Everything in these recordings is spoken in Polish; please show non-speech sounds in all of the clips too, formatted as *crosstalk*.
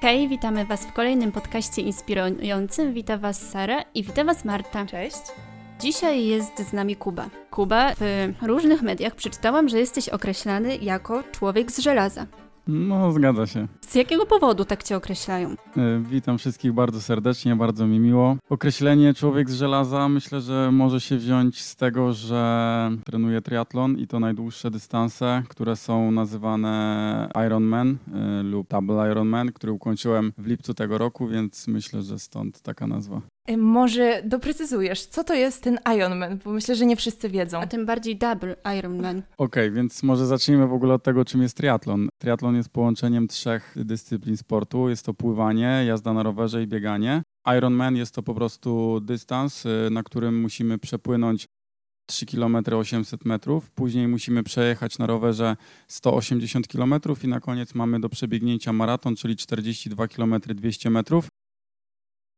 Hej, witamy Was w kolejnym podcaście inspirującym. Witam Was Sara i witam Was Marta. Cześć. Dzisiaj jest z nami Kuba. Kuba, w różnych mediach przeczytałam, że jesteś określany jako człowiek z żelaza. No, zgadza się. Z jakiego powodu tak cię określają? E, Witam wszystkich bardzo serdecznie, bardzo mi miło. Określenie człowiek z żelaza myślę, że może się wziąć z tego, że trenuję triatlon i to najdłuższe dystanse, które są nazywane Ironman e, lub Double Ironman, który ukończyłem w lipcu tego roku, więc myślę, że stąd taka nazwa. Może doprecyzujesz, co to jest ten Ironman, bo myślę, że nie wszyscy wiedzą. A tym bardziej Double Ironman. Okej, więc może zacznijmy w ogóle od tego, czym jest triatlon. Triatlon jest połączeniem trzech dyscyplin sportu. Jest to pływanie, jazda na rowerze i bieganie. Ironman jest to po prostu dystans, y, na którym musimy przepłynąć 3 km 800 metrów. Później musimy przejechać na rowerze 180 km i na koniec mamy do przebiegnięcia maraton, czyli 42 km 200 metrów.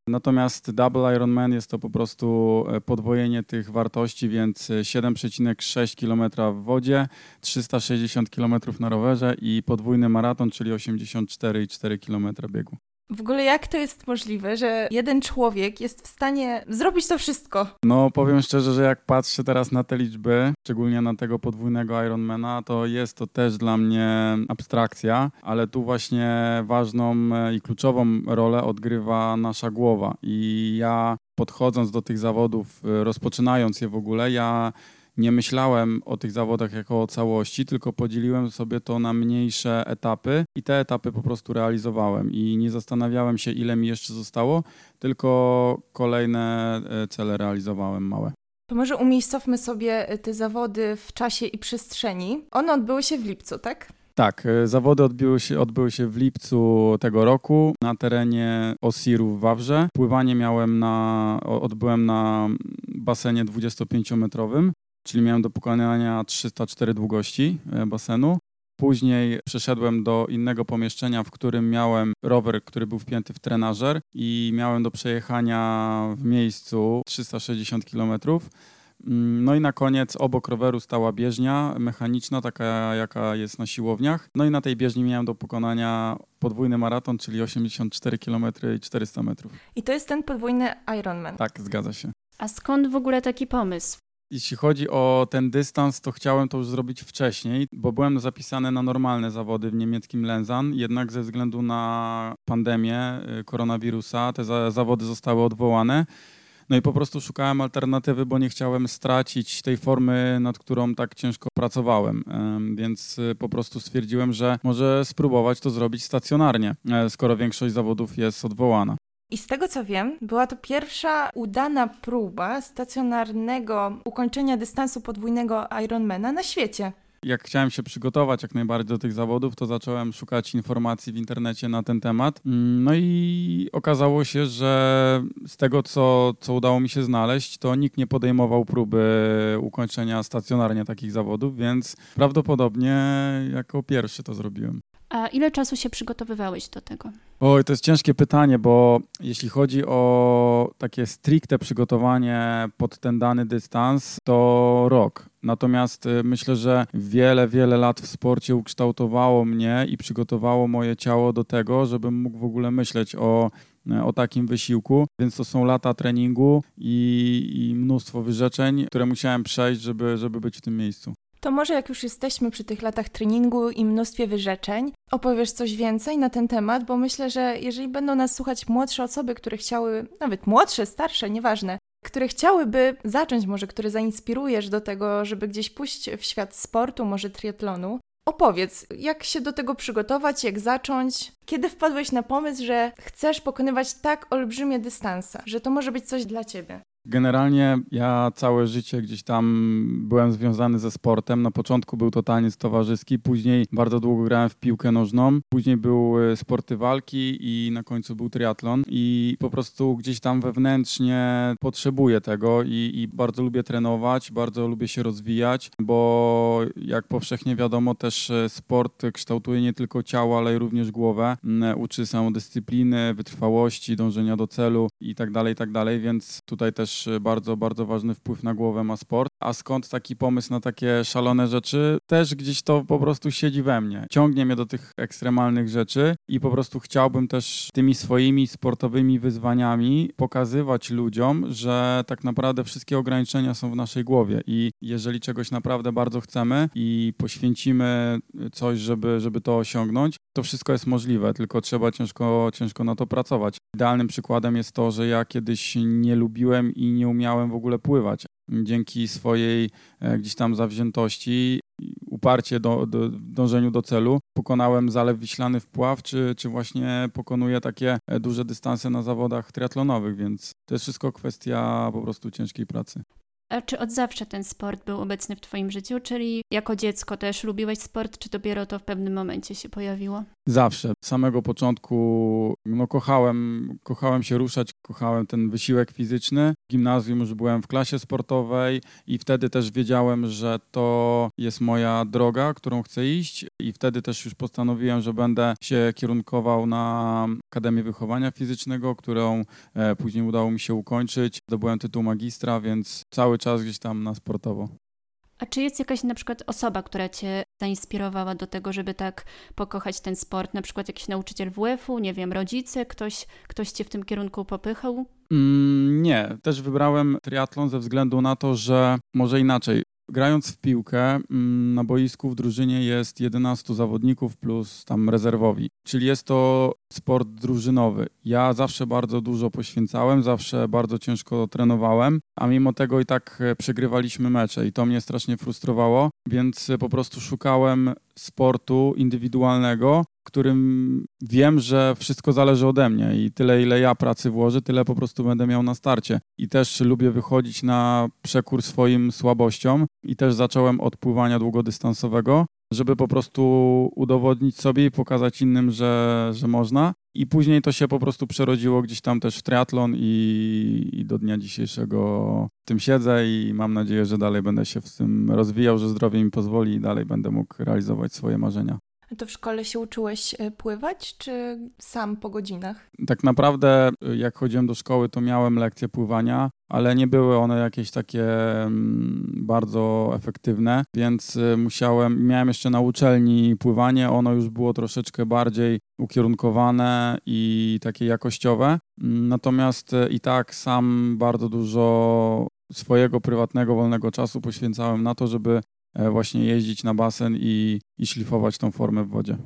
Natomiast Double Ironman jest to po prostu e, podwojenie tych wartości, więc e, 7,6 km w wodzie, 360 km na rowerze i podwójny maraton, czyli 84,4 km biegu. W ogóle jak to jest możliwe, że jeden człowiek jest w stanie zrobić to wszystko? No powiem szczerze, że jak patrzę teraz na te liczby, szczególnie na tego podwójnego Ironmana, to jest to też dla mnie abstrakcja, ale tu właśnie ważną e, i kluczową rolę odgrywa nasza głowa i ja podchodząc do tych zawodów, e, rozpoczynając je w ogóle, ja nie myślałem o tych zawodach jako o całości, tylko podzieliłem sobie to na mniejsze etapy i te etapy po prostu realizowałem i nie zastanawiałem się, ile mi jeszcze zostało, tylko kolejne e, cele realizowałem małe. To może umiejscowmy sobie y, te zawody w czasie i przestrzeni. One odbyły się w lipcu, tak? Tak, e, zawody odbyły się, odbyły się w lipcu tego roku na terenie Osiru w Wawrze. Pływanie miałem na, odbyłem na basenie 25-metrowym, czyli miałem do pokonania 304 długości e, basenu. Później przeszedłem do innego pomieszczenia, w którym miałem rower, który był wpięty w trenażer i miałem do przejechania w miejscu 360 kilometrów. Mm, No i na koniec obok roweru stała bieżnia mechaniczna, taka jaka jest na siłowniach. No i na tej bieżni miałem do pokonania podwójny maraton, czyli 84 km i 400 metrów. I to jest ten podwójny Ironman. Tak, zgadza się. A skąd w ogóle taki pomysł? Jeśli chodzi o ten dystans, to chciałem to już zrobić wcześniej, bo byłem zapisany na normalne zawody w niemieckim Lenzan, jednak ze względu na pandemię y, koronawirusa te za zawody zostały odwołane. No i po prostu szukałem alternatywy, bo nie chciałem stracić tej formy, nad którą tak ciężko pracowałem. Em, Więc y, po prostu stwierdziłem, że może spróbować to zrobić stacjonarnie, e, skoro większość zawodów jest odwołana. I z tego co wiem, była to pierwsza udana próba stacjonarnego ukończenia dystansu podwójnego Ironmana na świecie. jak chciałem się przygotować jak najbardziej do tych zawodów, to zacząłem szukać informacji w internecie na ten temat. Mm, No i okazało się, że z tego, co, co udało mi się znaleźć, to nikt nie podejmował próby ukończenia stacjonarnie takich zawodów, więc prawdopodobnie jako pierwszy to zrobiłem. A ile czasu się przygotowywałeś do tego? Oj, to jest ciężkie pytanie, bo jeśli chodzi o takie stricte przygotowanie pod ten dany dystans, to rok. Natomiast y, myślę, że wiele, wiele lat w sporcie ukształtowało mnie i przygotowało moje ciało do tego, żebym mógł w ogóle myśleć o, o takim wysiłku. Więc to są lata treningu i, i mnóstwo wyrzeczeń, które musiałem przejść, żeby, żeby być w tym miejscu. To może jak już jesteśmy przy tych latach treningu i mnóstwie wyrzeczeń, opowiesz coś więcej na ten temat, bo myślę, że jeżeli będą nas słuchać młodsze osoby, które chciały, nawet młodsze, starsze, nieważne, które chciałyby zacząć, może które zainspirujesz do tego, żeby gdzieś pójść w świat sportu, może triatlonu, opowiedz, jak się do tego przygotować, jak zacząć, kiedy wpadłeś na pomysł, że chcesz pokonywać tak olbrzymie dystanse, że to może być coś dla ciebie. Generalnie ja całe życie gdzieś tam byłem związany ze sportem. Na początku był to taniec towarzyski, później bardzo długo grałem w piłkę nożną, później były sporty walki i na końcu był triatlon i po prostu gdzieś tam wewnętrznie potrzebuję tego i, i bardzo lubię trenować, bardzo lubię się rozwijać, bo jak powszechnie wiadomo też e, sport kształtuje nie tylko ciało, ale również głowę. Mm, Uczy samodyscypliny, wytrwałości, dążenia do celu i tak dalej, i tak dalej, więc tutaj też e, bardzo, bardzo ważny wpływ na głowę ma sport. A skąd taki pomysł na takie szalone rzeczy, też gdzieś to po prostu siedzi we mnie. Ciągnie mnie do tych ekstremalnych rzeczy i po prostu chciałbym też tymi swoimi sportowymi wyzwaniami pokazywać ludziom, że tak naprawdę wszystkie ograniczenia są w naszej głowie i jeżeli czegoś naprawdę bardzo chcemy i poświęcimy coś, żeby, żeby to osiągnąć, to wszystko jest możliwe, tylko trzeba ciężko, ciężko na to pracować. Idealnym przykładem jest to, że ja kiedyś nie lubiłem i nie umiałem w ogóle pływać. Dzięki swojej e, gdzieś tam zawziętości, uparcie do, do dążeniu do celu, pokonałem Zalew Wiślany w pław, czy, czy właśnie pokonuję takie e, duże dystanse na zawodach triatlonowych, więc to jest wszystko kwestia po prostu ciężkiej pracy. A czy od zawsze ten sport był obecny w Twoim życiu? Czyli jako dziecko też lubiłeś sport, czy dopiero to w pewnym momencie się pojawiło? Zawsze. Z samego początku no, kochałem, kochałem się ruszać, kochałem ten wysiłek fizyczny. W gimnazjum już byłem w klasie sportowej i wtedy też wiedziałem, że to jest moja droga, którą chcę iść i wtedy też już postanowiłem, że będę się kierunkował na Akademię Wychowania Fizycznego, którą e, później udało mi się ukończyć. Zdobyłem tytuł magistra, więc cały czas gdzieś tam na sportowo. A czy jest jakaś na przykład osoba, która cię zainspirowała do tego, żeby tak pokochać ten sport? Na przykład jakiś nauczyciel WF-u, nie wiem, rodzice, ktoś, ktoś cię w tym kierunku popychał? Mm, nie, też wybrałem triatlon ze względu na to, że może inaczej. Grając w piłkę mm, na boisku w drużynie jest 11 zawodników plus tam rezerwowi, czyli jest to sport drużynowy. Ja zawsze bardzo dużo poświęcałem, zawsze bardzo ciężko trenowałem, a mimo tego i tak e, przegrywaliśmy mecze i to mnie strasznie frustrowało, więc e, po prostu szukałem sportu indywidualnego, którym wiem, że wszystko zależy ode mnie i tyle, ile ja pracy włożę, tyle po prostu będę miał na starcie. I też lubię wychodzić na przekór swoim słabościom i też zacząłem od pływania długodystansowego, żeby po prostu udowodnić sobie i pokazać innym, że, że można. I później to się po prostu przerodziło gdzieś tam też w triatlon i, i do dnia dzisiejszego tym siedzę i mam nadzieję, że dalej będę się w tym rozwijał, że zdrowie mi pozwoli i dalej będę mógł realizować swoje marzenia. To w szkole się uczyłeś e, pływać, czy sam po godzinach? Tak naprawdę, e, jak chodziłem do szkoły, to miałem lekcje pływania, ale nie były one jakieś takie mm, bardzo efektywne, więc e, musiałem, miałem jeszcze na uczelni pływanie, ono już było troszeczkę bardziej ukierunkowane i takie jakościowe. Natomiast i tak sam bardzo dużo swojego prywatnego, wolnego czasu poświęcałem na to, żeby właśnie jeździć na basen i, i szlifować tą formę w wodzie.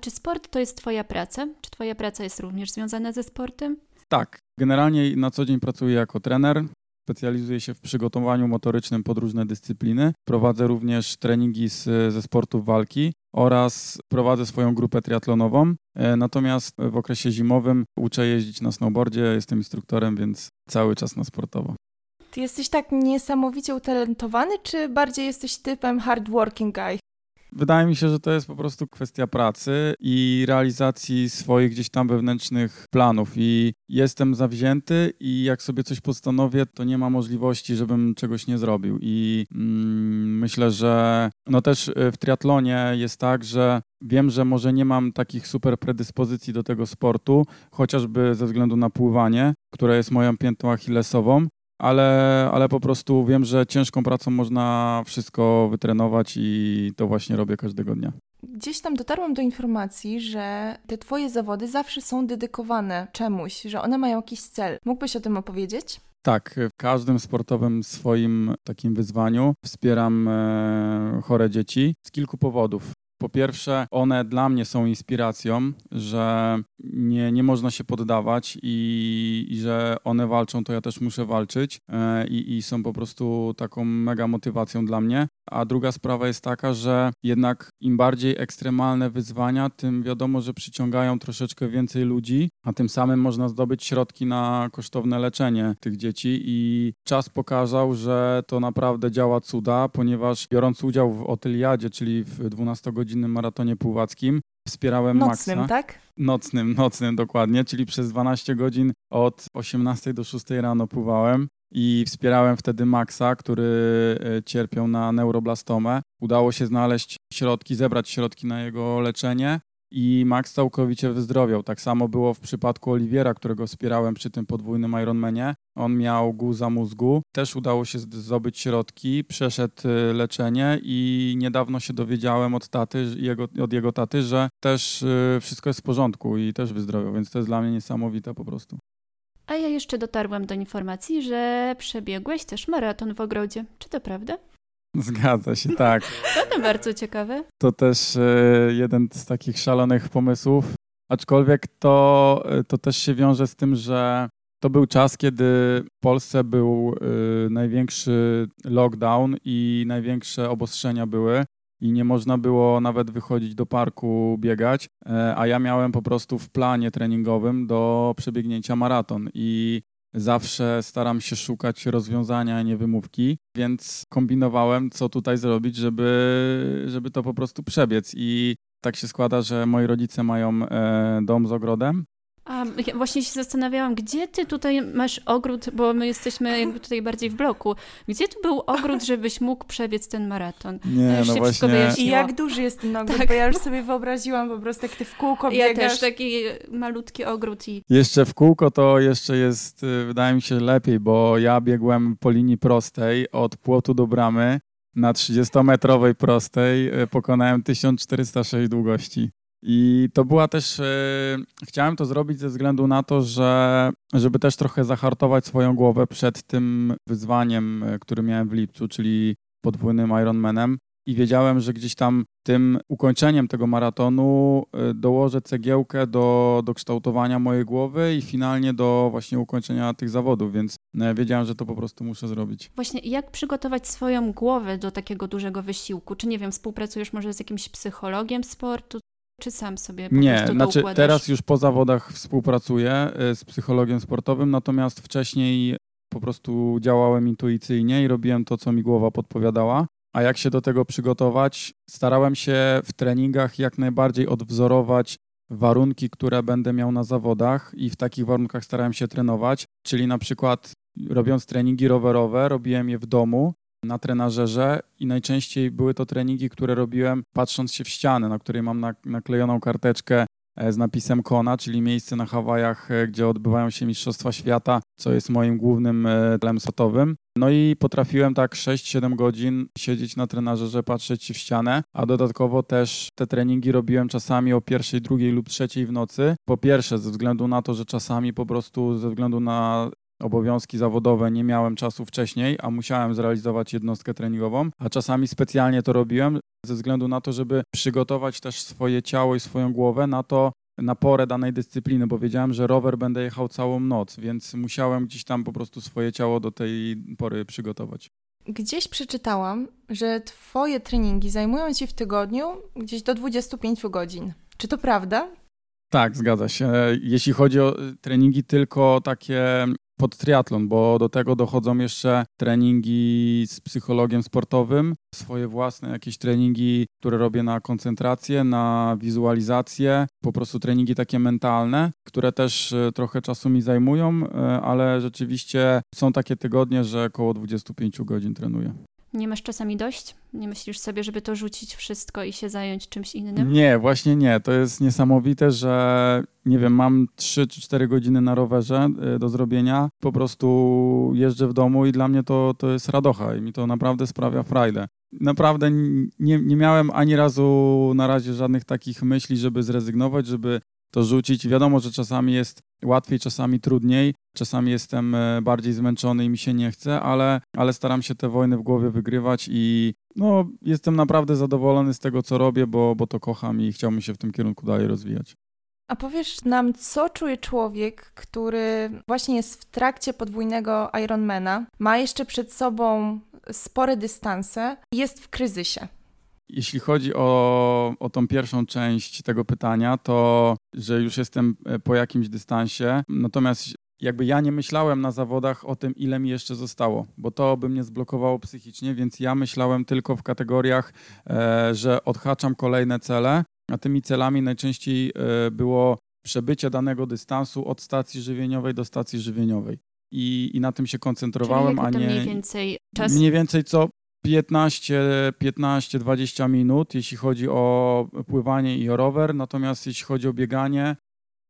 Czy sport to jest Twoja praca? Czy Twoja praca jest również związana ze sportem? Tak. Generalnie na co dzień pracuję jako trener. Specjalizuję się w przygotowaniu motorycznym pod różne dyscypliny. Prowadzę również treningi z, ze sportów walki oraz prowadzę swoją grupę triatlonową. E, natomiast w okresie zimowym uczę jeździć na snowboardzie, jestem instruktorem, więc cały czas na sportowo. Ty jesteś tak niesamowicie utalentowany, czy bardziej jesteś typem hardworking guy? Wydaje mi się, że to jest po prostu kwestia pracy i realizacji swoich gdzieś tam wewnętrznych planów. I jestem zawzięty, i jak sobie coś postanowię, to nie ma możliwości, żebym czegoś nie zrobił. I mm, myślę, że no też y, w triatlonie jest tak, że wiem, że może nie mam takich super predyspozycji do tego sportu, chociażby ze względu na pływanie, które jest moją piętą achillesową ale, ale po prostu wiem, że ciężką pracą można wszystko wytrenować i to właśnie robię każdego dnia. Gdzieś tam dotarłam do informacji, że te Twoje zawody zawsze są dedykowane czemuś, że one mają jakiś cel. Mógłbyś o tym opowiedzieć? Tak, w każdym sportowym swoim takim wyzwaniu wspieram e, chore dzieci z kilku powodów. Po pierwsze, one dla mnie są inspiracją, że nie, nie można się poddawać i, i że one walczą, to ja też muszę walczyć e, i, i są po prostu taką mega motywacją dla mnie. A druga sprawa jest taka, że jednak im bardziej ekstremalne wyzwania, tym wiadomo, że przyciągają troszeczkę więcej ludzi, a tym samym można zdobyć środki na kosztowne leczenie tych dzieci. I czas pokazał, że to naprawdę działa cuda, ponieważ biorąc udział w Otyliadzie, czyli w 12-godzinnym maratonie pływackim, wspierałem Nocnym, Maxa. tak? Nocnym, nocnym dokładnie, czyli przez 12 godzin od 18 do 6 rano pływałem i wspierałem wtedy Maxa, który e, cierpiał na neuroblastomę. Udało się znaleźć środki, zebrać środki na jego leczenie i Max całkowicie wyzdrowiał. Tak samo było w przypadku Oliwiera, którego wspierałem przy tym podwójnym Ironmanie. On miał guza mózgu, też udało się zdobyć środki, przeszedł y, leczenie i niedawno się dowiedziałem od taty, jego, od jego taty, że też y, wszystko jest w porządku i też wyzdrowiał, więc to jest dla mnie niesamowite po prostu. A ja jeszcze dotarłam do informacji, że przebiegłeś też maraton w ogrodzie. Czy to prawda? *laughs* Zgadza się, tak. To bardzo ciekawe. To też e, jeden z takich szalonych pomysłów. Aczkolwiek to, e, to też się wiąże z tym, że to był czas, kiedy w Polsce był e, największy lockdown i największe obostrzenia były i nie można było nawet wychodzić do parku biegać, a ja miałem po prostu w planie treningowym do przebiegnięcia maraton i zawsze staram się szukać rozwiązania, a nie wymówki, więc kombinowałem, co tutaj zrobić, żeby, żeby to po prostu przebiec. I tak się składa, że moi rodzice mają e, dom z ogrodem a ja właśnie się zastanawiałam, gdzie ty tutaj masz ogród, bo my jesteśmy jakby tutaj bardziej w bloku. Gdzie tu był ogród, żebyś mógł przebiec ten maraton? Nie, no właśnie. I jak duży jest ten ogród, tak. bo ja już sobie wyobraziłam po prostu, jak ty w kółko ja biegasz. Ja też taki malutki ogród. i Jeszcze w kółko to jeszcze jest, y, wydaje mi się, lepiej, bo ja biegłem po linii prostej od płotu do bramy. Na 30-metrowej prostej y, pokonałem 1406 długości. I to była też, e, chciałem to zrobić ze względu na to, że żeby też trochę zahartować swoją głowę przed tym wyzwaniem, e, który miałem w lipcu, czyli podwójnym Ironmanem. I wiedziałem, że gdzieś tam tym ukończeniem tego maratonu e, dołożę cegiełkę do, do kształtowania mojej głowy i finalnie do właśnie ukończenia tych zawodów, więc wiedziałem, że to po prostu muszę zrobić. Właśnie jak przygotować swoją głowę do takiego dużego wysiłku? Czy nie wiem, współpracujesz może z jakimś psychologiem sportu? Czy sam sobie po Nie, prostu znaczy teraz już po zawodach współpracuję y, z psychologiem sportowym, natomiast wcześniej po prostu działałem intuicyjnie i robiłem to, co mi głowa podpowiadała. A jak się do tego przygotować? Starałem się w treningach jak najbardziej odwzorować warunki, które będę miał na zawodach i w takich warunkach starałem się trenować, czyli na przykład robiąc treningi rowerowe, robiłem je w domu, na trenażerze i najczęściej były to treningi, które robiłem patrząc się w ścianę, na której mam naklejoną karteczkę e, z napisem Kona, czyli miejsce na Hawajach, e, gdzie odbywają się Mistrzostwa Świata, co jest moim głównym e, celem sportowym. No i potrafiłem tak 6-7 godzin siedzieć na trenażerze, patrzeć w ścianę, a dodatkowo też te treningi robiłem czasami o pierwszej, drugiej lub trzeciej w nocy. Po pierwsze ze względu na to, że czasami po prostu ze względu na obowiązki zawodowe nie miałem czasu wcześniej, a musiałem zrealizować jednostkę treningową, a czasami specjalnie to robiłem ze względu na to, żeby przygotować też swoje ciało i swoją głowę na to, na porę danej dyscypliny, bo wiedziałem, że rower będę jechał całą noc, więc musiałem gdzieś tam po prostu swoje ciało do tej pory przygotować. Gdzieś przeczytałam, że Twoje treningi zajmują Ci w tygodniu gdzieś do 25 godzin. Czy to prawda? Tak, zgadza się. Jeśli chodzi o treningi tylko takie pod triatlon, bo do tego dochodzą jeszcze treningi z psychologiem sportowym, swoje własne jakieś treningi, które robię na koncentrację, na wizualizację, po prostu treningi takie mentalne, które też e, trochę czasu mi zajmują, e, ale rzeczywiście są takie tygodnie, że około 25 godzin trenuję. Nie masz czasami dość? Nie myślisz sobie, żeby to rzucić wszystko i się zająć czymś innym? Nie, właśnie nie. To jest niesamowite, że nie wiem, mam 3 czy 4 godziny na rowerze y, do zrobienia. Po prostu jeżdżę w domu i dla mnie to, to jest radocha i mi to naprawdę sprawia frajdę. Naprawdę nie, nie miałem ani razu na razie żadnych takich myśli, żeby zrezygnować, żeby to rzucić. Wiadomo, że czasami jest łatwiej, czasami trudniej, czasami jestem e, bardziej zmęczony i mi się nie chce, ale, ale staram się te wojny w głowie wygrywać i no, jestem naprawdę zadowolony z tego, co robię, bo, bo to kocham i chciałbym się w tym kierunku dalej rozwijać. A powiesz nam, co czuje człowiek, który właśnie jest w trakcie podwójnego Ironmana, ma jeszcze przed sobą spore dystanse i jest w kryzysie? Jeśli chodzi o, o tą pierwszą część tego pytania, to że już jestem e, po jakimś dystansie, natomiast jakby ja nie myślałem na zawodach o tym, ile mi jeszcze zostało, bo to by mnie zblokowało psychicznie, więc ja myślałem tylko w kategoriach, e, że odhaczam kolejne cele, a tymi celami najczęściej e, było przebycie danego dystansu od stacji żywieniowej do stacji żywieniowej. I, i na tym się koncentrowałem, Czyli a nie. Mniej więcej czas? Mniej więcej co 15-20 minut, jeśli chodzi o pływanie i o rower, natomiast jeśli chodzi o bieganie,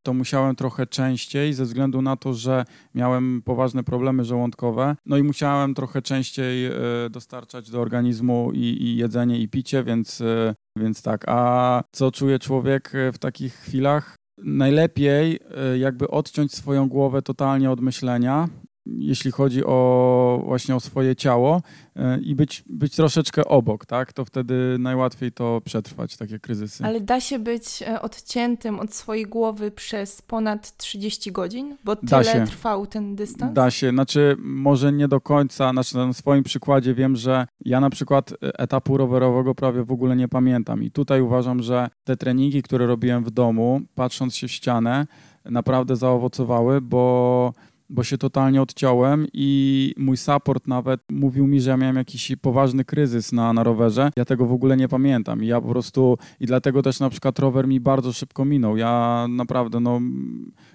to musiałem trochę częściej ze względu na to, że miałem poważne problemy żołądkowe. No i musiałem trochę częściej e, dostarczać do organizmu i, i jedzenie, i picie, więc, e, więc tak. A co czuje człowiek e, w takich chwilach? Najlepiej jakby odciąć swoją głowę totalnie od myślenia jeśli chodzi o właśnie o swoje ciało e, i być, być troszeczkę obok, tak? To wtedy najłatwiej to przetrwać, takie kryzysy. Ale da się być e, odciętym od swojej głowy przez ponad 30 godzin? Bo tyle trwał ten dystans? Da się, znaczy może nie do końca, znaczy na swoim przykładzie wiem, że ja na przykład etapu rowerowego prawie w ogóle nie pamiętam i tutaj uważam, że te treningi, które robiłem w domu, patrząc się w ścianę, naprawdę zaowocowały, bo bo się totalnie odciąłem i mój support nawet mówił mi, że ja miałem jakiś poważny kryzys na, na rowerze. Ja tego w ogóle nie pamiętam i ja po prostu i dlatego też na przykład rower mi bardzo szybko minął. Ja naprawdę no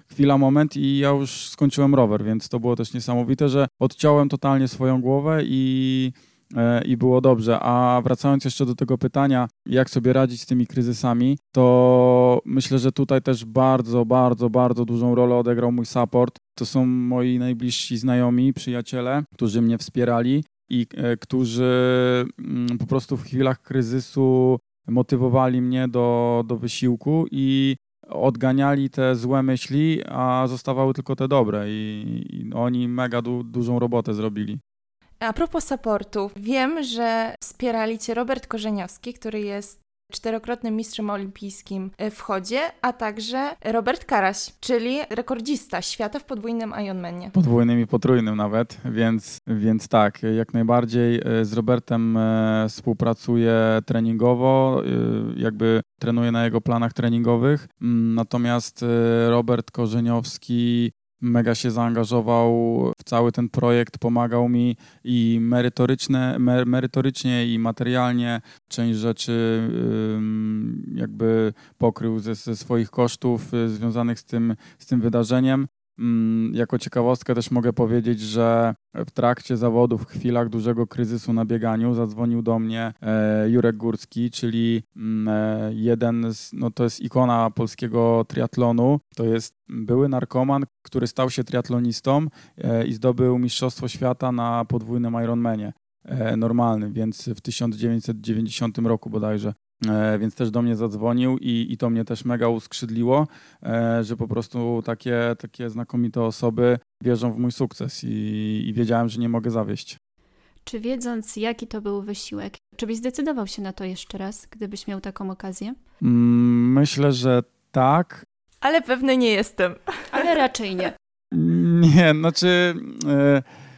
chwila, moment i ja już skończyłem rower, więc to było też niesamowite, że odciąłem totalnie swoją głowę i i było dobrze. A wracając jeszcze do tego pytania, jak sobie radzić z tymi kryzysami, to myślę, że tutaj też bardzo, bardzo, bardzo dużą rolę odegrał mój support. To są moi najbliżsi znajomi, przyjaciele, którzy mnie wspierali i e, którzy mm, po prostu w chwilach kryzysu motywowali mnie do, do wysiłku i odganiali te złe myśli, a zostawały tylko te dobre i, i oni mega du dużą robotę zrobili. A propos supportów, wiem, że wspierali Cię Robert Korzeniowski, który jest czterokrotnym mistrzem olimpijskim w chodzie, a także Robert Karaś, czyli rekordzista świata w podwójnym Ironmanie. Podwójnym i potrójnym nawet, więc, więc tak, jak najbardziej e, z Robertem e, współpracuję treningowo, e, jakby trenuję na jego planach treningowych, mm, natomiast Robert Korzeniowski mega się zaangażował w cały ten projekt, pomagał mi i merytoryczne, merytorycznie i materialnie część rzeczy jakby pokrył ze, ze swoich kosztów y, związanych z tym, z tym wydarzeniem. Mm, jako ciekawostkę też mogę powiedzieć, że w trakcie zawodów, w chwilach dużego kryzysu na bieganiu, zadzwonił do mnie e, Jurek Górski, czyli mm, e, jeden z, no to jest ikona polskiego triatlonu. To jest były narkoman, który stał się triatlonistą e, i zdobył Mistrzostwo Świata na podwójnym Ironmanie normalnym, więc w 1990 roku bodajże. E, więc też do mnie zadzwonił i, i to mnie też mega uskrzydliło, e, że po prostu takie, takie znakomite osoby wierzą w mój sukces i, i wiedziałem, że nie mogę zawieść. Czy wiedząc, jaki to był wysiłek, czy byś zdecydował się na to jeszcze raz, gdybyś miał taką okazję? Mm, myślę, że tak. Ale pewny nie jestem. Ale raczej nie. Nie, znaczy. Yy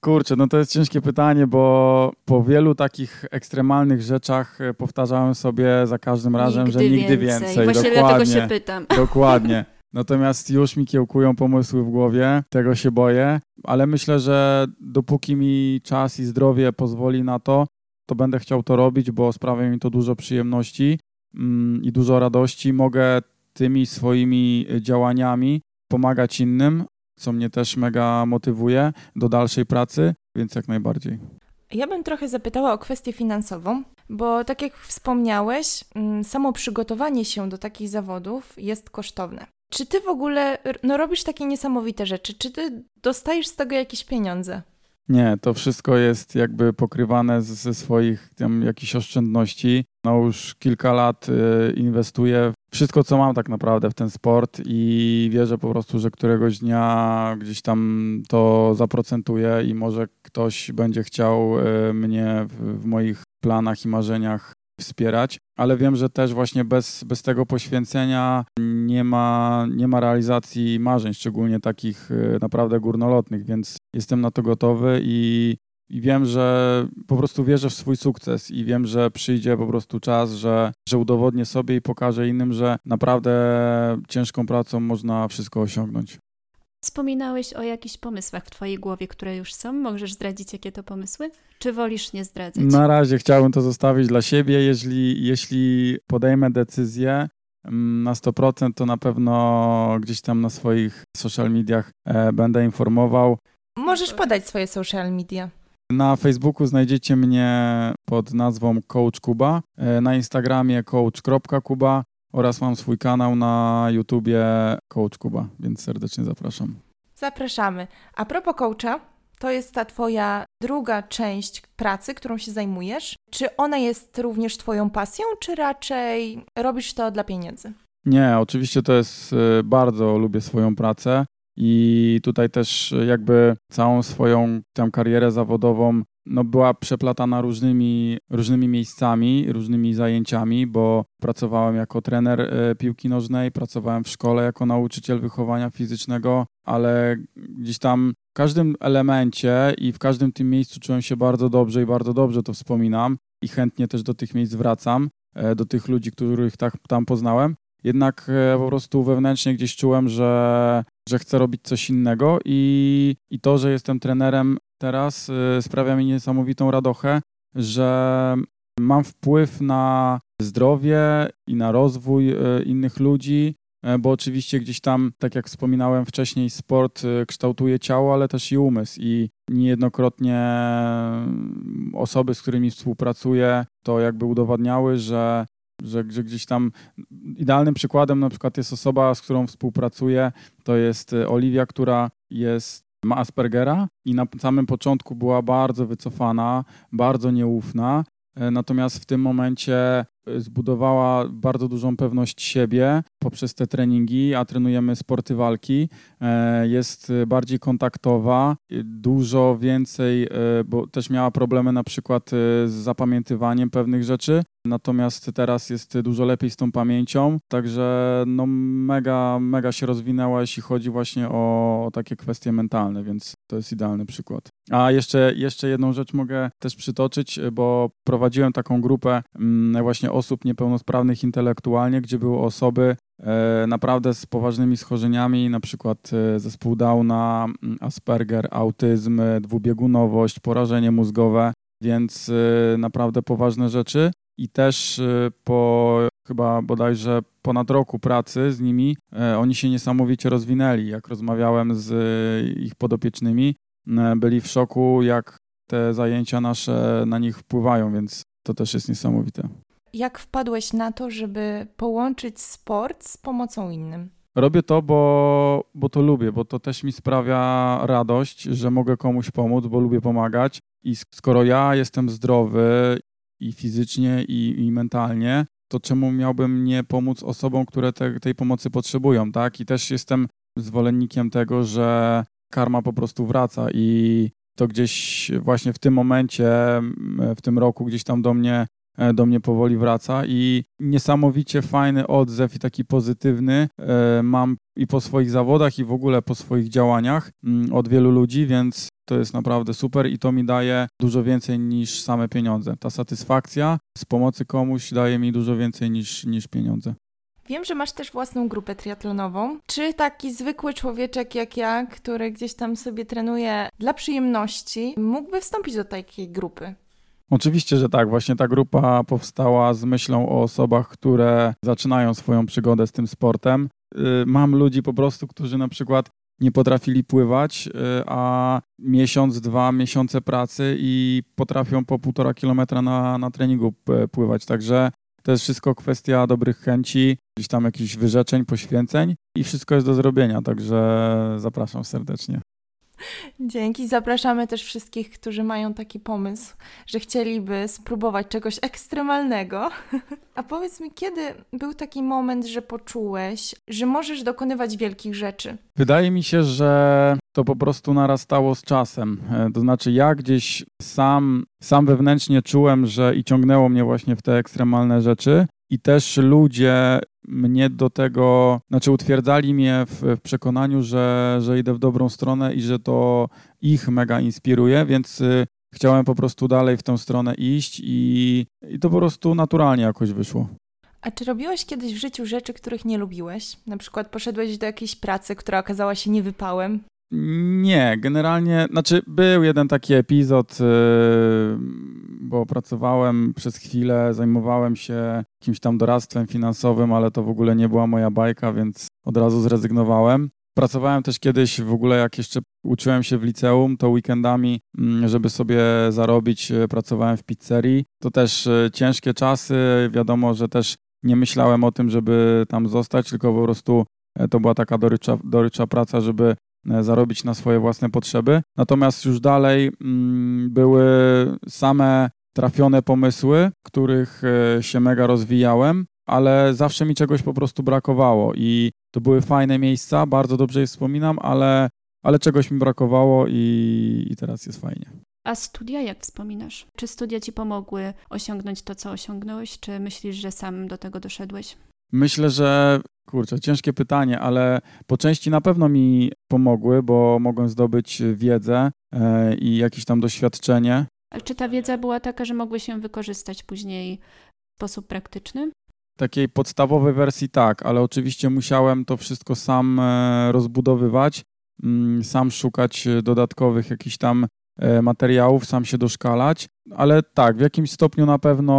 Kurczę, no to jest ciężkie pytanie, bo po wielu takich ekstremalnych rzeczach e, powtarzałem sobie za każdym razem, nigdy że nigdy więcej. więcej. Właśnie dokładnie, dlatego się pytam. *laughs* Dokładnie. Natomiast już mi kiełkują pomysły w głowie, tego się boję, ale myślę, że dopóki mi czas i zdrowie pozwoli na to, to będę chciał to robić, bo sprawia mi to dużo przyjemności mm, i dużo radości. Mogę tymi swoimi działaniami pomagać innym, co mnie też mega motywuje do dalszej pracy, więc jak najbardziej. Ja bym trochę zapytała o kwestię finansową, bo tak jak wspomniałeś, mm, samo przygotowanie się do takich zawodów jest kosztowne. Czy ty w ogóle no, robisz takie niesamowite rzeczy? Czy ty dostajesz z tego jakieś pieniądze? Nie, to wszystko jest jakby pokrywane ze swoich tam jakichś oszczędności. No już kilka lat y, inwestuję wszystko, co mam tak naprawdę w ten sport i wierzę po prostu, że któregoś dnia gdzieś tam to zaprocentuje i może ktoś będzie chciał y, mnie w, w moich planach i marzeniach wspierać, ale wiem, że też właśnie bez, bez tego poświęcenia nie ma, nie ma realizacji marzeń, szczególnie takich y, naprawdę górnolotnych, więc jestem na to gotowy i, i wiem, że po prostu wierzę w swój sukces i wiem, że przyjdzie po prostu czas, że, że udowodnię sobie i pokażę innym, że naprawdę ciężką pracą można wszystko osiągnąć. Wspominałeś o jakichś pomysłach w Twojej głowie, które już są. Możesz zdradzić, jakie to pomysły? Czy wolisz nie zdradzać? Na razie chciałbym to zostawić dla siebie. Jeśli, jeśli podejmę decyzję mm, na 100%, to na pewno gdzieś tam na swoich social mediach e, będę informował. Możesz podać swoje social media. Na Facebooku znajdziecie mnie pod nazwą Coach Kuba, e, na Instagramie coach.kuba oraz mam swój kanał na YouTubie Coach Kuba, więc serdecznie zapraszam. Zapraszamy. A propos coacha, to jest ta Twoja druga część pracy, którą się zajmujesz. Czy ona jest również Twoją pasją, czy raczej robisz to dla pieniędzy? Nie, oczywiście to jest, y, bardzo lubię swoją pracę i tutaj też jakby całą swoją tę karierę zawodową no, była przeplatana różnymi, różnymi miejscami, różnymi zajęciami, bo pracowałem jako trener y, piłki nożnej, pracowałem w szkole jako nauczyciel wychowania fizycznego, ale gdzieś tam w każdym elemencie i w każdym tym miejscu czułem się bardzo dobrze i bardzo dobrze to wspominam i chętnie też do tych miejsc wracam, e, do tych ludzi, których tak, tam poznałem. Jednak e, po prostu wewnętrznie gdzieś czułem, że, że chcę robić coś innego i, i to, że jestem trenerem teraz e, sprawia mi niesamowitą radochę, że mam wpływ na zdrowie i na rozwój innych ludzi, E, bo oczywiście gdzieś tam, tak jak wspominałem wcześniej, sport e, kształtuje ciało, ale też i umysł. I niejednokrotnie osoby, z którymi współpracuję, to jakby udowadniały, że, że, że gdzieś tam idealnym przykładem na przykład jest osoba, z którą współpracuję, to jest e, Oliwia, która jest ma Aspergera i na samym początku była bardzo wycofana, bardzo nieufna. Natomiast w tym momencie zbudowała bardzo dużą pewność siebie poprzez te treningi, a trenujemy sporty walki. E, jest bardziej kontaktowa, dużo więcej, e, bo też miała problemy na przykład e, z zapamiętywaniem pewnych rzeczy, natomiast teraz jest dużo lepiej z tą pamięcią, także no mega, mega się rozwinęła, jeśli chodzi właśnie o, o takie kwestie mentalne, więc to jest idealny przykład. A jeszcze, jeszcze jedną rzecz mogę też przytoczyć, bo prowadziłem taką grupę mm, osób niepełnosprawnych intelektualnie, gdzie były osoby e, naprawdę z poważnymi schorzeniami, na przykład e, zespół Downa, Asperger, autyzm, dwubiegunowość, porażenie mózgowe, więc e, naprawdę poważne rzeczy. I też po chyba bodajże ponad roku pracy z nimi, oni się niesamowicie rozwinęli. Jak rozmawiałem z ich podopiecznymi, byli w szoku, jak te zajęcia nasze na nich wpływają, więc to też jest niesamowite. Jak wpadłeś na to, żeby połączyć sport z pomocą innym? Robię to, bo, bo to lubię, bo to też mi sprawia radość, że mogę komuś pomóc, bo lubię pomagać. I skoro ja jestem zdrowy i fizycznie, i, i mentalnie, to czemu miałbym nie pomóc osobom, które te, tej pomocy potrzebują, tak? I też jestem zwolennikiem tego, że karma po prostu wraca i to gdzieś właśnie w tym momencie, w tym roku gdzieś tam do mnie do mnie powoli wraca i niesamowicie fajny odzew i taki pozytywny e, mam i po swoich zawodach i w ogóle po swoich działaniach mm, od wielu ludzi, więc to jest naprawdę super i to mi daje dużo więcej niż same pieniądze. Ta satysfakcja z pomocy komuś daje mi dużo więcej niż, niż pieniądze. Wiem, że masz też własną grupę triatlonową. Czy taki zwykły człowieczek jak ja, który gdzieś tam sobie trenuje dla przyjemności, mógłby wstąpić do takiej grupy? Oczywiście, że tak. Właśnie ta grupa powstała z myślą o osobach, które zaczynają swoją przygodę z tym sportem. Y, mam ludzi po prostu, którzy na przykład nie potrafili pływać, y, a miesiąc, dwa miesiące pracy i potrafią po półtora kilometra na, na treningu pływać. Także to jest wszystko kwestia dobrych chęci, gdzieś tam jakichś wyrzeczeń, poświęceń i wszystko jest do zrobienia. Także zapraszam serdecznie. Dzięki. Zapraszamy też wszystkich, którzy mają taki pomysł, że chcieliby spróbować czegoś ekstremalnego. *laughs* A powiedz mi, kiedy był taki moment, że poczułeś, że możesz dokonywać wielkich rzeczy? Wydaje mi się, że to po prostu narastało z czasem. E, to znaczy, ja gdzieś sam, sam wewnętrznie czułem, że i ciągnęło mnie właśnie w te ekstremalne rzeczy. I też ludzie mnie do tego, znaczy utwierdzali mnie w, w, przekonaniu, że, że idę w dobrą stronę i że to ich mega inspiruje, więc y, chciałem po prostu dalej w tę stronę iść i, i to po prostu naturalnie jakoś wyszło. A czy robiłeś kiedyś w życiu rzeczy, których nie lubiłeś? Na przykład poszedłeś do jakiejś pracy, która okazała się niewypałem? Nie, generalnie, znaczy był jeden taki epizod, y, bo pracowałem przez chwilę, zajmowałem się jakimś tam doradztwem finansowym, ale to w ogóle nie była moja bajka, więc od razu zrezygnowałem. Pracowałem też kiedyś w ogóle, jak jeszcze uczyłem się w liceum, to weekendami, mm, żeby sobie zarobić, e, pracowałem w pizzerii. To też e, ciężkie czasy. Wiadomo, że też nie myślałem o tym, żeby tam zostać, tylko po prostu e, to była taka dorycza, dorycza praca, żeby zarobić na swoje własne potrzeby. Natomiast już dalej mm, były same trafione pomysły, których się mega rozwijałem, ale zawsze mi czegoś po prostu brakowało i to były fajne miejsca, bardzo dobrze je wspominam, ale, ale czegoś mi brakowało i, i teraz jest fajnie. A studia jak wspominasz? Czy studia ci pomogły osiągnąć to, co osiągnąłeś, czy myślisz, że sam do tego doszedłeś? Myślę, że kurczę, ciężkie pytanie, ale po części na pewno mi pomogły, bo mogłem zdobyć wiedzę e, i jakieś tam doświadczenie. Czy ta wiedza była taka, że mogłeś ją wykorzystać później w sposób praktyczny? takiej podstawowej wersji tak, ale oczywiście musiałem to wszystko sam e, rozbudowywać, mm, sam szukać e, dodatkowych jakichś tam e, materiałów, sam się doszkalać, ale tak, w jakimś stopniu na pewno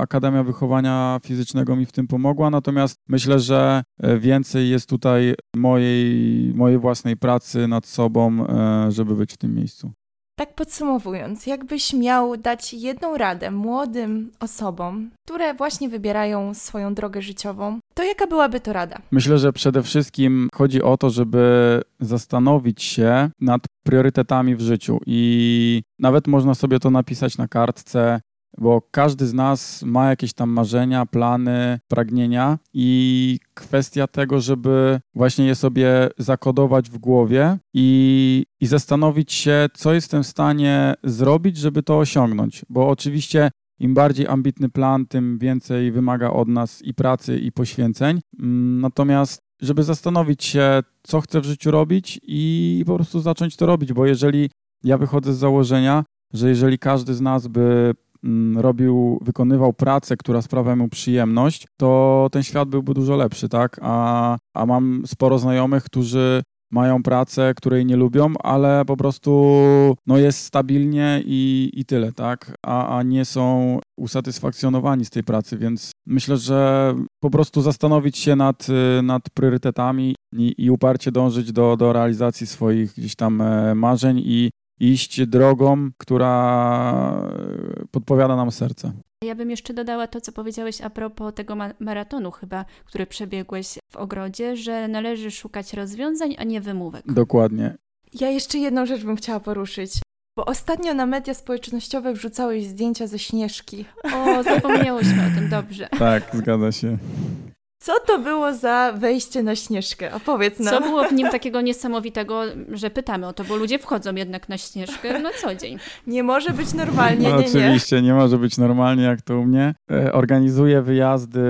Akademia Wychowania Fizycznego mi w tym pomogła, natomiast myślę, że więcej jest tutaj mojej, mojej własnej pracy nad sobą, żeby być w tym miejscu. Tak podsumowując, jakbyś miał dać jedną radę młodym osobom, które właśnie wybierają swoją drogę życiową, to jaka byłaby to rada? Myślę, że przede wszystkim chodzi o to, żeby zastanowić się nad priorytetami w życiu i nawet można sobie to napisać na kartce, bo każdy z nas ma jakieś tam marzenia, plany, pragnienia i kwestia tego, żeby właśnie je sobie zakodować w głowie i, i zastanowić się, co jestem w stanie zrobić, żeby to osiągnąć. Bo oczywiście im bardziej ambitny plan, tym więcej wymaga od nas i pracy, i poświęceń. Mm, natomiast żeby zastanowić się, co chcę w życiu robić i po prostu zacząć to robić, bo jeżeli ja wychodzę z założenia, że jeżeli każdy z nas by robił, wykonywał pracę, która sprawia mu przyjemność, to ten świat byłby dużo lepszy, tak? A, a mam sporo znajomych, którzy mają pracę, której nie lubią, ale po prostu no, jest stabilnie i, i tyle, tak? A, a nie są usatysfakcjonowani z tej pracy, więc myślę, że po prostu zastanowić się nad, nad priorytetami i, i uparcie dążyć do, do realizacji swoich gdzieś tam e, marzeń i iść drogą, która podpowiada nam serce. Ja bym jeszcze dodała to, co powiedziałeś a propos tego ma maratonu chyba, który przebiegłeś w ogrodzie, że należy szukać rozwiązań, a nie wymówek. Dokładnie. Ja jeszcze jedną rzecz bym chciała poruszyć. Bo ostatnio na media społecznościowe wrzucałeś zdjęcia ze Śnieżki. O, zapomniałyśmy o tym, dobrze. Tak, zgadza się. Co to było za wejście na Śnieżkę? Opowiedz nam. Co było w nim *laughs* takiego niesamowitego, że pytamy o to, bo ludzie wchodzą jednak na Śnieżkę na co dzień. Nie może być normalnie, no, nie, Oczywiście, nie. nie może być normalnie jak to u mnie. E, organizuję wyjazdy,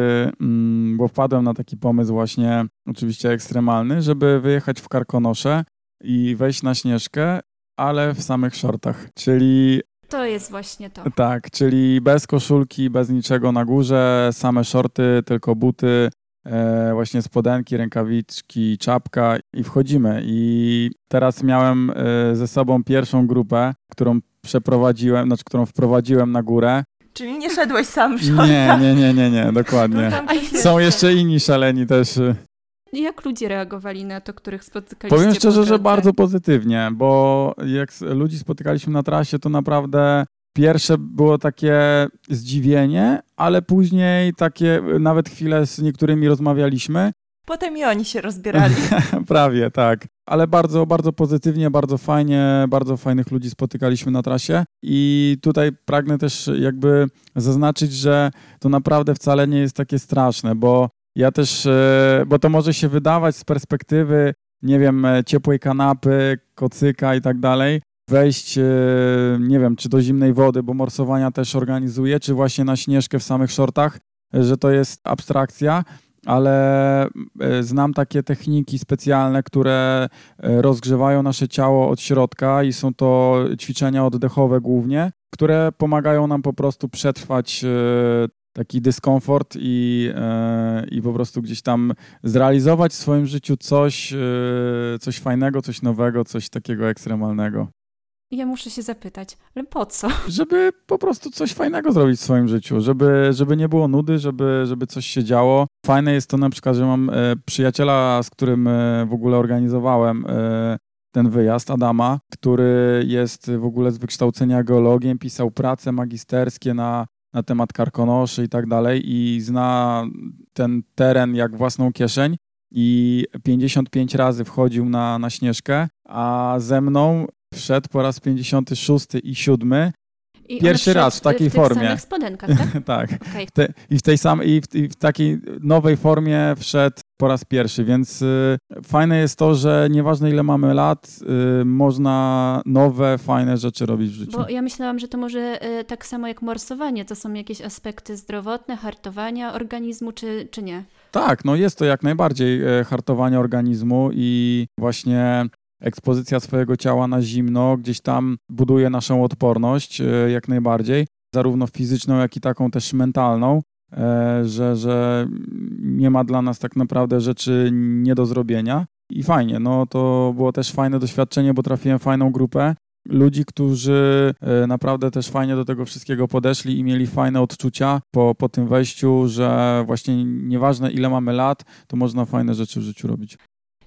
mm, bo wpadłem na taki pomysł właśnie, oczywiście ekstremalny, żeby wyjechać w Karkonosze i wejść na Śnieżkę, ale w samych shortach, czyli to jest właśnie to. Tak, czyli bez koszulki, bez niczego na górze, same shorty, tylko buty, e, właśnie spodenki, rękawiczki, czapka i wchodzimy. I teraz miałem e, ze sobą pierwszą grupę, którą przeprowadziłem, znaczy którą wprowadziłem na górę. Czyli nie szedłeś sam w Nie, nie, nie, nie, nie, dokładnie. No Są jeszcze inni szaleni też. Jak ludzie reagowali na to, których spotykaliście? Powiem szczerze, że bardzo pozytywnie, bo jak ludzi spotykaliśmy na trasie, to naprawdę Pierwsze było takie zdziwienie, ale później takie nawet chwile z niektórymi rozmawialiśmy. Potem i oni się rozbierali. *laughs* Prawie, tak. Ale bardzo, bardzo pozytywnie, bardzo fajnie, bardzo fajnych ludzi spotykaliśmy na trasie. I tutaj pragnę też jakby zaznaczyć, że to naprawdę wcale nie jest takie straszne, bo ja też, e, bo to może się wydawać z perspektywy, nie wiem, e, ciepłej kanapy, kocyka i tak dalej, wejść, e, nie wiem, czy do zimnej wody, bo morsowania też organizuje, czy właśnie na śnieżkę w samych shortach, że to jest abstrakcja, ale e, znam takie techniki specjalne, które e, rozgrzewają nasze ciało od środka i są to ćwiczenia oddechowe głównie, które pomagają nam po prostu przetrwać taki dyskomfort i, i po prostu gdzieś tam zrealizować w swoim życiu coś, coś fajnego, coś nowego, coś takiego ekstremalnego. Ja muszę się zapytać, ale po co? *laughs* Żeby po prostu coś fajnego zrobić w swoim życiu, żeby, żeby nie było nudy, żeby, żeby coś się działo. Fajne jest to na przykład, że mam e, przyjaciela, z którym e, w ogóle organizowałem e, ten wyjazd, Adama, który jest w ogóle z wykształcenia geologiem, pisał prace magisterskie na, na temat karkonoszy i tak dalej i zna ten teren jak własną kieszeń i 55 razy wchodził na, na Śnieżkę, a ze mną wszedł po raz 56 i 7 I Pierwszy raz w takiej w tych formie. samych spodenkach, tak? *laughs* tak. Okej. Te, I w tej samej, i w, i w takiej nowej formie wszedł po raz pierwszy, więc y, fajne jest to, że nieważne ile mamy lat, y, można nowe, fajne rzeczy robić w życiu. Bo ja myślałam, że to może e, tak samo jak morsowanie, to są jakieś aspekty zdrowotne, hartowania organizmu, czy, czy nie? Tak, no jest to jak najbardziej e, hartowanie organizmu i właśnie ekspozycja swojego ciała na zimno gdzieś tam buduje naszą odporność e, jak najbardziej, zarówno fizyczną, jak i taką też mentalną, e, że, że nie ma dla nas tak naprawdę rzeczy nie do zrobienia. I fajnie, no to było też fajne doświadczenie, bo trafiłem fajną grupę ludzi, którzy e, naprawdę też fajnie do tego wszystkiego podeszli i mieli fajne odczucia po, po tym wejściu, że właśnie nieważne ile mamy lat, to można fajne rzeczy w życiu robić.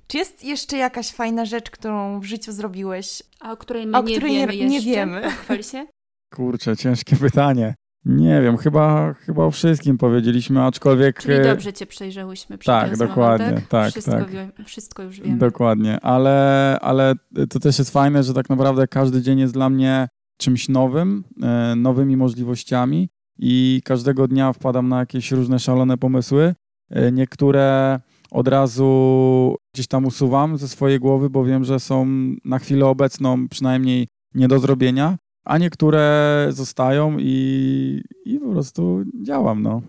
Czy jest jeszcze jakaś fajna rzecz, którą w życiu zrobiłeś? A o której my O nie której nie- wiemy nie jeszcze? wiemy. *laughs* Pochwal się. Kurczę, ciężkie pytanie. Nie wiem, chyba, chyba o wszystkim powiedzieliśmy, aczkolwiek... Czyli e, dobrze cię przejrzałyśmy przed tak, rozmową, dokładnie, tak? tak, wszystko, tak. Wie, wszystko już wiemy. Dokładnie, ale, ale to też jest fajne, że tak naprawdę każdy dzień jest dla mnie czymś nowym, e, nowymi możliwościami i każdego dnia wpadam na jakieś różne szalone pomysły. E, Niektóre od razu gdzieś tam usuwam ze swojej głowy, bo wiem, że są na chwilę obecną przynajmniej nie do zrobienia, a niektóre zostają i, i po prostu działam, no.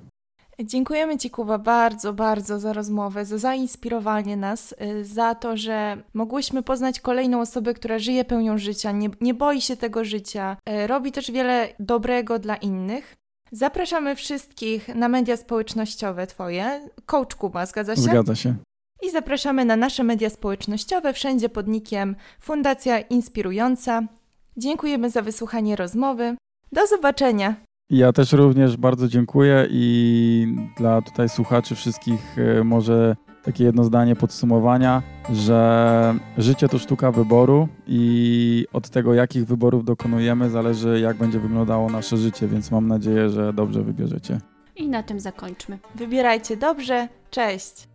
Dziękujemy Ci, Kuba, bardzo, bardzo za rozmowę, za zainspirowanie nas, y, za to, że mogłyśmy poznać kolejną osobę, która żyje pełnią życia, nie, nie boi się tego życia, y, robi też wiele dobrego dla innych. Zapraszamy wszystkich na media społecznościowe Twoje. Coach Kuba, zgadza się? Zgadza się. I zapraszamy na nasze media społecznościowe, wszędzie pod nickiem Fundacja Inspirująca. Dziękujemy za wysłuchanie rozmowy. Do zobaczenia! Ja też również bardzo dziękuję i dla tutaj słuchaczy wszystkich e, może takie jedno zdanie podsumowania, że życie to sztuka wyboru i od tego jakich wyborów dokonujemy zależy jak będzie wyglądało nasze życie, więc mam nadzieję, że dobrze wybierzecie. I na tym zakończmy. Wybierajcie dobrze. Cześć!